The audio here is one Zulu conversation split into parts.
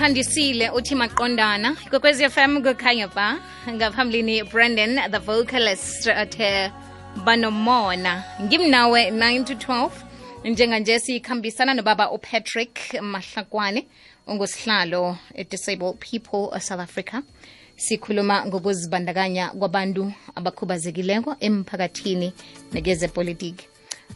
uthandisile uthi maqondana. Kwekwezi fm kukhanya ba ngaphambilini brandon the vocalist athe banomona. Ngimnawe 9 to 12 njenganje sikhambisana nobaba upatrick mahlakwane ongusihlalo disabled people of south africa. Sikhuluma ngokuzibandakanya kwabantu abakhubazekileko emphakathini nekezepolitiki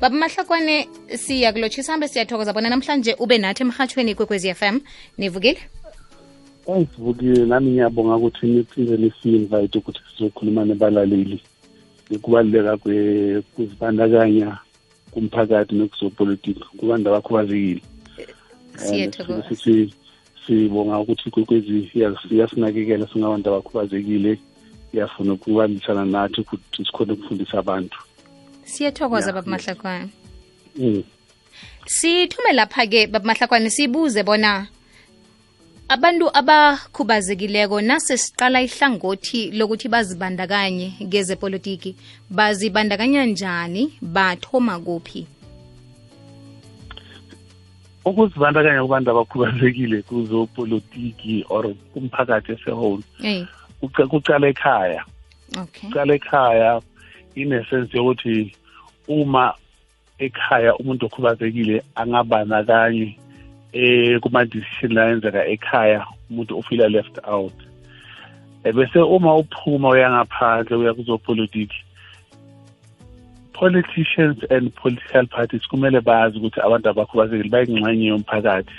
baba mahlakwane siyakulotshisa hambe siyathokoza bona namhlanje ube nathi emhathweni kwekwezi FM nivukile? Ngivukile nami ngiyabonga ukuthi niphinde nisi-invite ukuthi sizokhuluma nebalaleli. Ukubaluleka kuzibandakanya kumphakathi nokuzopolitiki kubantu abakhubazekile. Siyathokoza. Sithi sibonga ukuthi kwekwezi iyasinakekela singabantu abakhubazekile. Iyafuna ukubambisana nathi ukuthi sikhone ukufundisa abantu siyathokoza baba mahlakwane. Mm. sithume lapha-ke baba mahlakwane sibuze bona abantu abakhubazekileko nase siqala ihlangothi lokuthi bazibandakanye kezepolitiki bazibandakanya njani? Bathoma kuphi? Ukuzibandakanya kubantu abakhubazekile kuzopolitiki or kumphakathi esehole kuca- kucala ekhaya. Okay. Kucala ekhaya inesense yokuthi uma ekhaya umuntu okhubazekile angabandakanyi eh kuma decision la yenzeka ekhaya umuntu ufila left out. Ebese uma uphuma uya ngaphandle uya kuzopolitiki politicians and political parties kumele bazi ukuthi abantu abakhubazekile bayingxenye yomphakathi.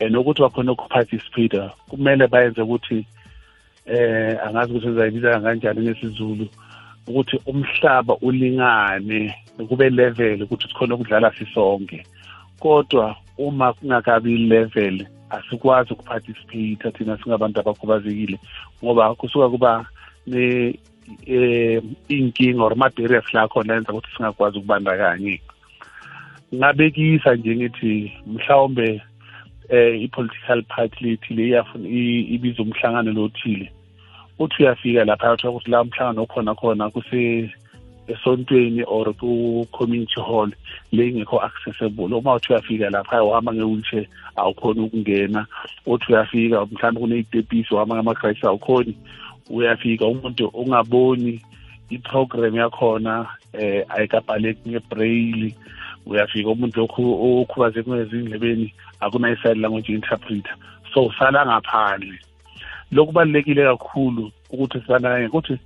And ukuthi bakhona ukuparticipate kumele bayenze ukuthi eh angazi ukuthi ngizayibiza kanjani ngesizulu. Ukuthi umhlaba ulingane kube level ukuthi sikhona ukudlala sisonke. Kodwa uma kungakabi level asikwazi ukuparticipate thina singabantu abakhubazekile ngoba kusuka kuba ne eh inkinga or ama-barriers la khona yenza ukuthi singakwazi ukubandakanyeka ngabekisa nje ngithi mhlawumbe eh i-political party lethile iyafuna i- ibiza umhlangano lothile uthi uyafika lapha uthola ukuthi la mhlangano okhona khona kuse esontweni or ku-community hall le ingekho accessible. Uma uthi uyafika lapha uhamba nge-wheelchair awukhoni ukungena. Uthi uyafika mhlawumbe kuney'tepisi uhamba ngama-crisis awukhoni uyafika. Umuntu ungaboni i-program yakhona eh ayikabhaleki ngebraille uyafika umuntu okhubazeke ngezindlebeni akunayi-sign language interpreter. So usala ngaphandle. Lokubalulekile kakhulu ukuthi sibandakanye ukuthi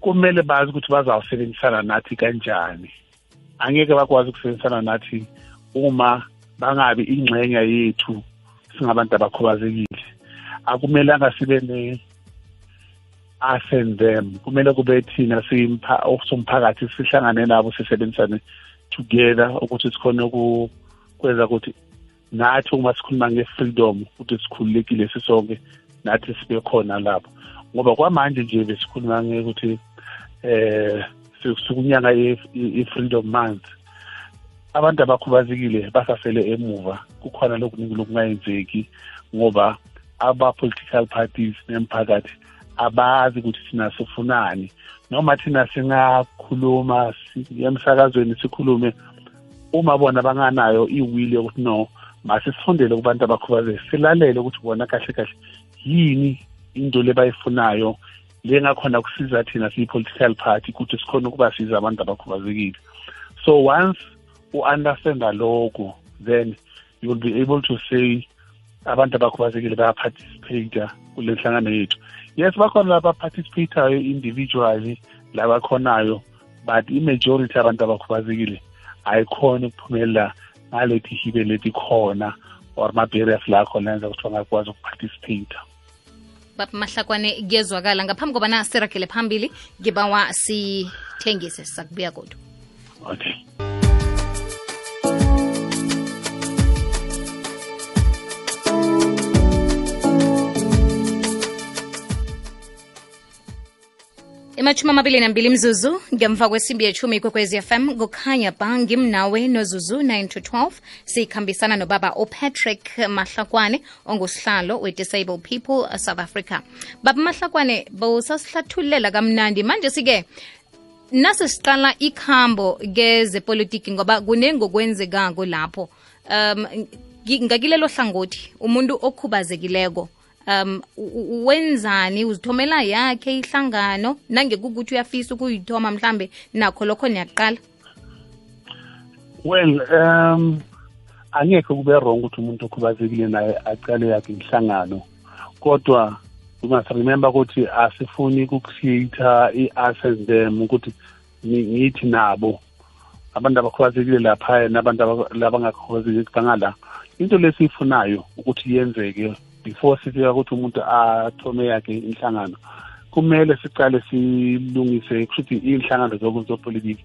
kumele bazi ukuthi bazawusebenzisana nathi kanjani. Angeke bakwazi ukusebenzisana nathi uma bangabi ingxenye yethu singabantu abakhubazekile. Akumelanga sibe ne us and them. Kumele kube thina somphakathi sihlangane nabo sisebenzisane together ukuthi sikhone ukwenza ukuthi nathi uma sikhuluma nge-freedom ukuthi sikhululekile sisonke nathi sibe khona lapho. Ngoba kwamanje nje besikhuluma ngekuthi eh sikunyanga i-freedom month abantu abakhubazekile basasele emuva. Kukhona lokuningi lokungayenzeki ngoba aba-political parties nemphakathi abazi ukuthi thina sifunani. Noma thina singakhuluma emsakazweni sikhulume uma bona banganayo iwili yokuthi no masisifundele kubantu abakhubazekile silalele ukuthi bona kahle kahle yini into le lebayifunayo lengakhona kusiza thina siyi-political party kuthi sikhona ukubasiza abantu abakhubazekile. So once u-understanda lokho then you will be able to say abantu abakhubazekile bayaparticipate kule nhlangano yethu. Yes bakhona labaparticipatayo individually labakhonayo but i-majority abantu abakhubazekile ayikhona ukuphumelela ngalethi hibe leti khona or ma-barriers la khona yenza ukuthi bangakwazi ukuparticipate baba mahlakwane kuyezwakala ngaphambi kobana siragele phambili ngibawa sithengise sakubuya kodwa okay ematshumi amabili nambili mzuzu ngemva kwesimbi yetshumi kwekwezi fm kukhanya ba ngimnawe nozuzu 9 to 12 sikhambisana nobaba upatrick mahlakwane ongusihlalo we-disabled people south africa. Baba mahlakwane bowusasihlathulela kamnandi. Manje sike nase siqala ikhambo kezepolitiki ngoba kunengokwenzekako lapho. Um ngakilelo hlangothi umuntu okhubazekileko um wenzani? Uzithomela yakhe ihlangano? Nangekukuthi uyafisa ukuyithoma mhlambe nakho lokho niyaqala? Well um angekhe kube wrong ukuthi umuntu okhubazekile naye aqale yakhe inhlangano kodwa we must remember ukuthi asifuni ukucreate i-us and them ukuthi ngithi nabo. Abantu abakhubazekile lapha nabantu labangakhubazekile bangala. Into lesiyifunayo ukuthi yenzeke before sifika ukuthi umuntu athome yakhe inhlangano kumele siqale silungise kushuthi iy'nhlangano zopolitiki.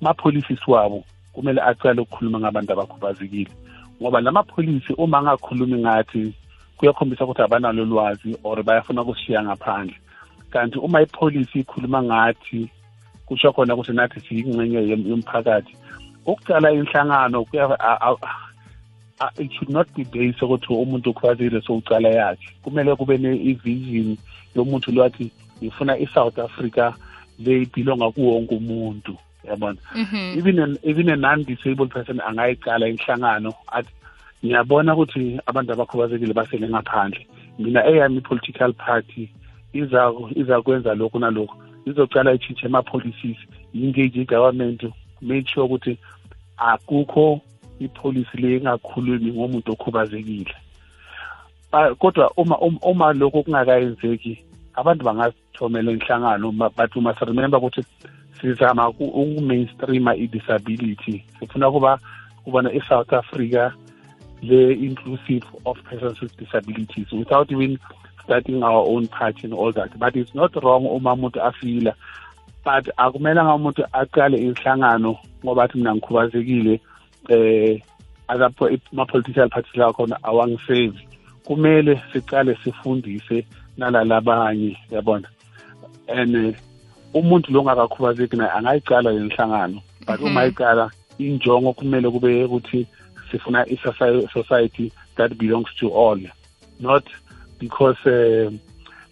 Mapholisisi wabo kumele acale ukukhuluma ngabantu abakhubazekile ngoba lamapholisi uma angakhulumi ngathi kuyakhombisa ukuthi abanalo lwazi or bayafuna ukushiya ngaphandle. Kanti uma ipholisi ikhuluma ngathi kusho khona ukuthi nathi siyingxenye yomphakathi ukucala inhlangano it should not be based ukuthi umuntu ukhubazekile sowucala yakhe. Kumele kube ne-vision yomuntu lwathi ngifuna i-south africa le ibhilonga kuwonke umuntu. Yabona? Mhm. even an, even a non-disabled person angayicala inhlangano athi ngiyabona ukuthi abantu abakhubazekile basele ngaphandle. Mina eyami i-political party iza izakwenza lokhu nalokhu. Izocala itshintshe ama-policies engage i-government make sure ukuthi akukho ipolicy le engakhulumi ngomuntu okhubazekile. Ba- kodwa uma uma- uma lokho kungakayenzeki abantu bangasithomela inhlangano ma- but we must remember ukuthi sizama ku- uku-mainstreama i-disability sifuna kuba kubona i-south africa le-inclusive of persons with disabilities without even starting our own party and all that. But it's not wrong uma umuntu afila but akumelanga umuntu aqale inhlangano ngoba athi mina ngikhubazekile eh alapho ama-political parties lawa khona awangisevi kumele siqale sifundise nalalabanye yabona? And eh, umuntu lo ongakakhubazeki naye angayicala le nhlangano but uma iqala injongo kumele kube ukuthi sifuna i-society that belongs to all not because um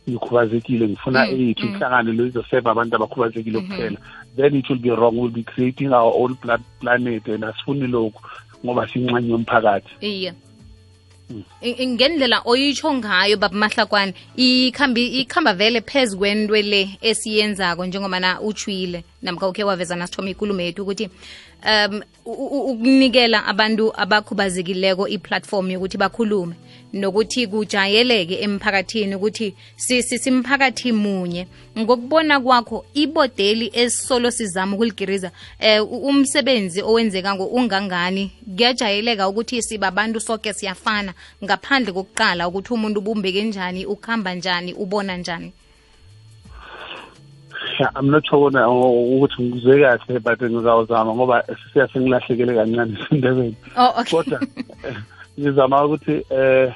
ngikhubazekile ngifuna ethu ihlangane mm. inhlangano lo izoseva abantu abakhubazekile kuphela then it will be wrong we'll be creating our own blood planet and asifuni lokhu ngoba siyingxenye yomphakathi iye Mm. Ngendlela oyitsho ngayo baba mahlakwane ikhambi ikhamba vele phezu kwento le esiyenzako njengobana utshwile namkha ukhe waveza nasithoma ikulumo yethu ukuthi um ukunikela abantu abakhubazekileko iplatform yokuthi bakhulume. Nokuthi kujayeleke emphakathini ukuthi si- si- simphakathi munye. Ngokubona kwakho ibodeli esisolo sizama ukuligiriza um u- umsebenzi owenzekako ungangani? Kuyajayeleka ukuthi sibabantu soke siyafana. Ngaphandle kokuqala ukuthi umuntu ubumbeke njani ukuhamba njani ubona njani I'm not sure na ukuthi ngizwe kahle but ngizawuzama ngoba siya sengilahlekele kancane esindebeni oh kodwa eh, ngizama ukuthi eh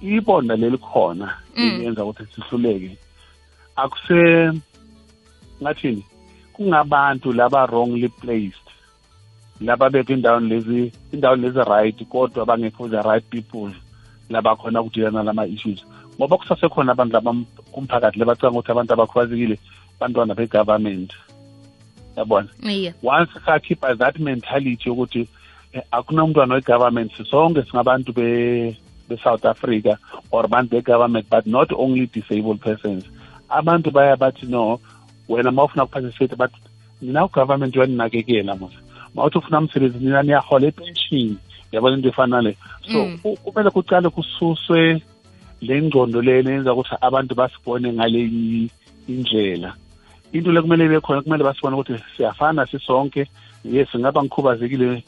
ibonda lelikhona Mm. yenza ukuthi sihluleke. Akuse ngathini? Kungabantu laba wrongly placed laba bekho indawo lezi indawo lezi right kodwa bangekho the right people laba khona ukudilana lama issues. Ngoba kusasekhona abantu laba kumphakathi lebacanga ukuthi abantu abakhubazekile bantwana be-government. Yabona? Yeah. once sakhipha that mentality yokuthi eh, akunamntwana we-government sisonke singabantu be- be-south africa or abantu be-government but not only disabled persons. Abantu baya bathi no wena ma ufuna ukuparticipate but nina ugovernment uyaninakekela mos. Ma uthi ufuna umsebenzi nina niyahola epenshini yabona into efana nale so Mm. ku- kumele kuqale kususwe le ngcondo le yenza ukuthi abantu basibone ngale indlela. Into le kumele ibe khona kumele basibone ukuthi siyafana sisonke. Yes ngaba ngikhubazekile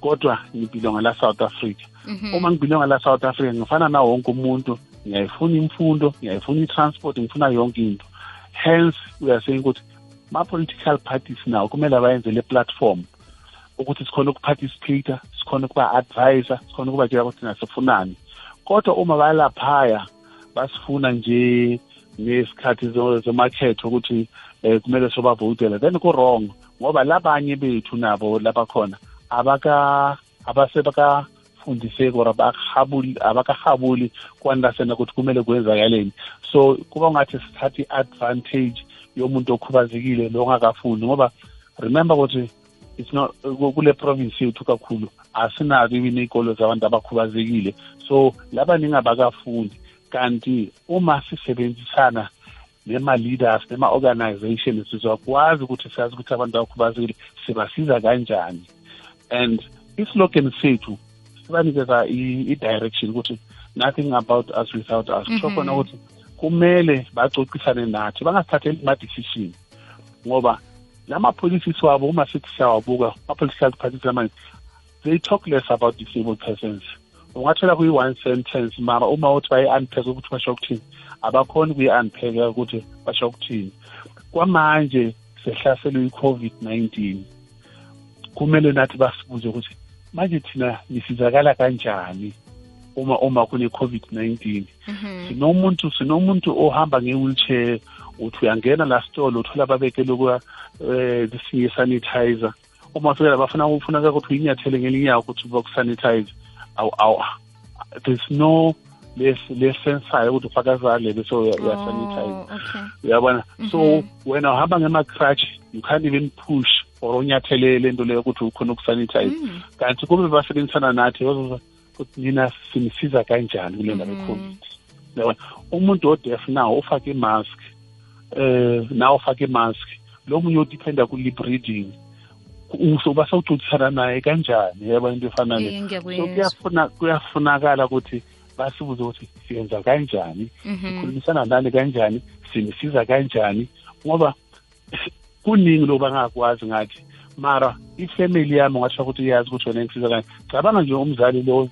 kodwa ngibhilonga la South Africa. Mhm. uma ngibhilonga la South Africa ngifana na wonke umuntu ngiyayifuna imfundo ngiyayifuna i-transport ngifuna yonke into. Hence we are saying ukuthi ma-political parties nawo kumele bayenze le platform ukuthi sikhona ukuparticipate sikhona ukuba-advisa sikhona ukubatshela ukuthi nasifunani kodwa uma bayalaphaya basifuna nje ngesikhathi zomakhetho ukuthi eh kumele sobavotela then ku-wrong ngoba labanye bethu nabo labakhona abasebakafundiseki or abakahabuli kwanlasena ukuthi kumele kwenzakaleni. So kuba ngathi sithatha i-advantage yomuntu okhubazekile lo ongakafundi ngoba remember ukuthi it's not kule province yethu kakhulu asinazo even iy'kolo zabantu abakhubazekile. So laba ningabakafundi kanti uma sisebenzisana nema-leaders nema-organization sizakwazi ukuthi siyazi ukuthi abantu abakhubazekile sibasiza kanjani. And islogan sethu sibanikeza i-direction ukuthi nothing about us without us. Kusho khona ukuthi kumele bacocisane nathi bangasithatheli ama-decision ngoba lama-policies wabo uma sithi siyawabuka ama-political parties amanye they talk less about disabled persons. Ungathola kuyi-one sentence mara uma uthi bayi-unpack ukuthi basho ukuthini? Abakhoni ukuyi-unpack ukuthi basho ukuthini. Kwamanje sehlaselwe i-covid-19 kumele nathi basibuze ukuthi manje thina nisizakala kanjani uma uma kune-covid-19 sinomuntu sinomuntu ohamba nge-wheelchair uthi uyangena la stolo uthola babekele kuya um sinye sanitizer. Uma ufika bafuna ufuneka ukuthi uyinyathele ngelinye yawo ukuthi bakusanitize awu there's no lesensayo ukuthi ufakazale bese uyasanitize uyabona? So wena uhamba ngema-crutch you can't even push or unyathelele lento leyo ukuthi ukhona ukusanitize. Kanti kube basebenzisana nathi ukuthi nina sinisiza kanjani kule ndaba ye-covid yabona umuntu odef nawo ufake imask eh nawo fake mask. Lo munye udiphenda ku-lip reading usoba sawuxoxisana naye kanjani yaba into efana le so kuyafuna kuyafunakala ukuthi basibuze ukuthi siyenza kanjani sikhulumisana nani kanjani sinisiza kanjani ngoba kuningi lo bangakwazi ngathi mara ifamily yami ngasho ukuthi iyazi ukuthi wena ngisiza kanjani cabanga nje umzali lo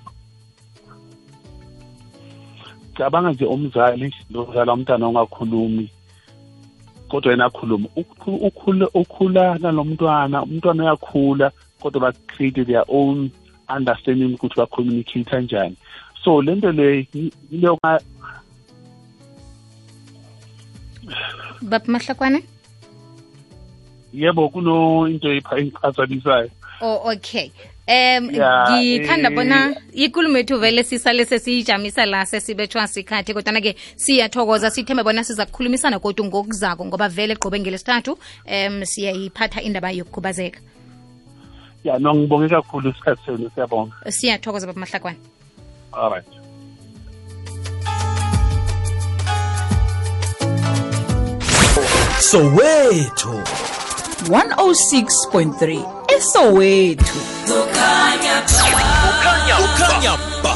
cabanga nje umzali lo mzala umntana ongakhulumi kodwa yena ukhula ukhula nalomntwana umntwana uyakhula kodwa ba-create their own understanding ukuthi ba-communicate njani so lento le leyo baba mahlakwane? Yebo kuno into engiphazamisayo oh okay um ngithanda bona ikulumo yethu vele sisale sesiyijamisa la sesibethwa sikhathi kodwana-ke siyathokoza sithembe bona siza kukhulumisana kodwa ngokuzako ngoba vele qobe ngelesithathu um siyayiphatha indaba yokukhubazeka. Ya no ngibonge kakhulu isikhathi senu siyabonga. Siyathokoza baba mahlakwane. So soweto 106.3 esowethu kukhanya ba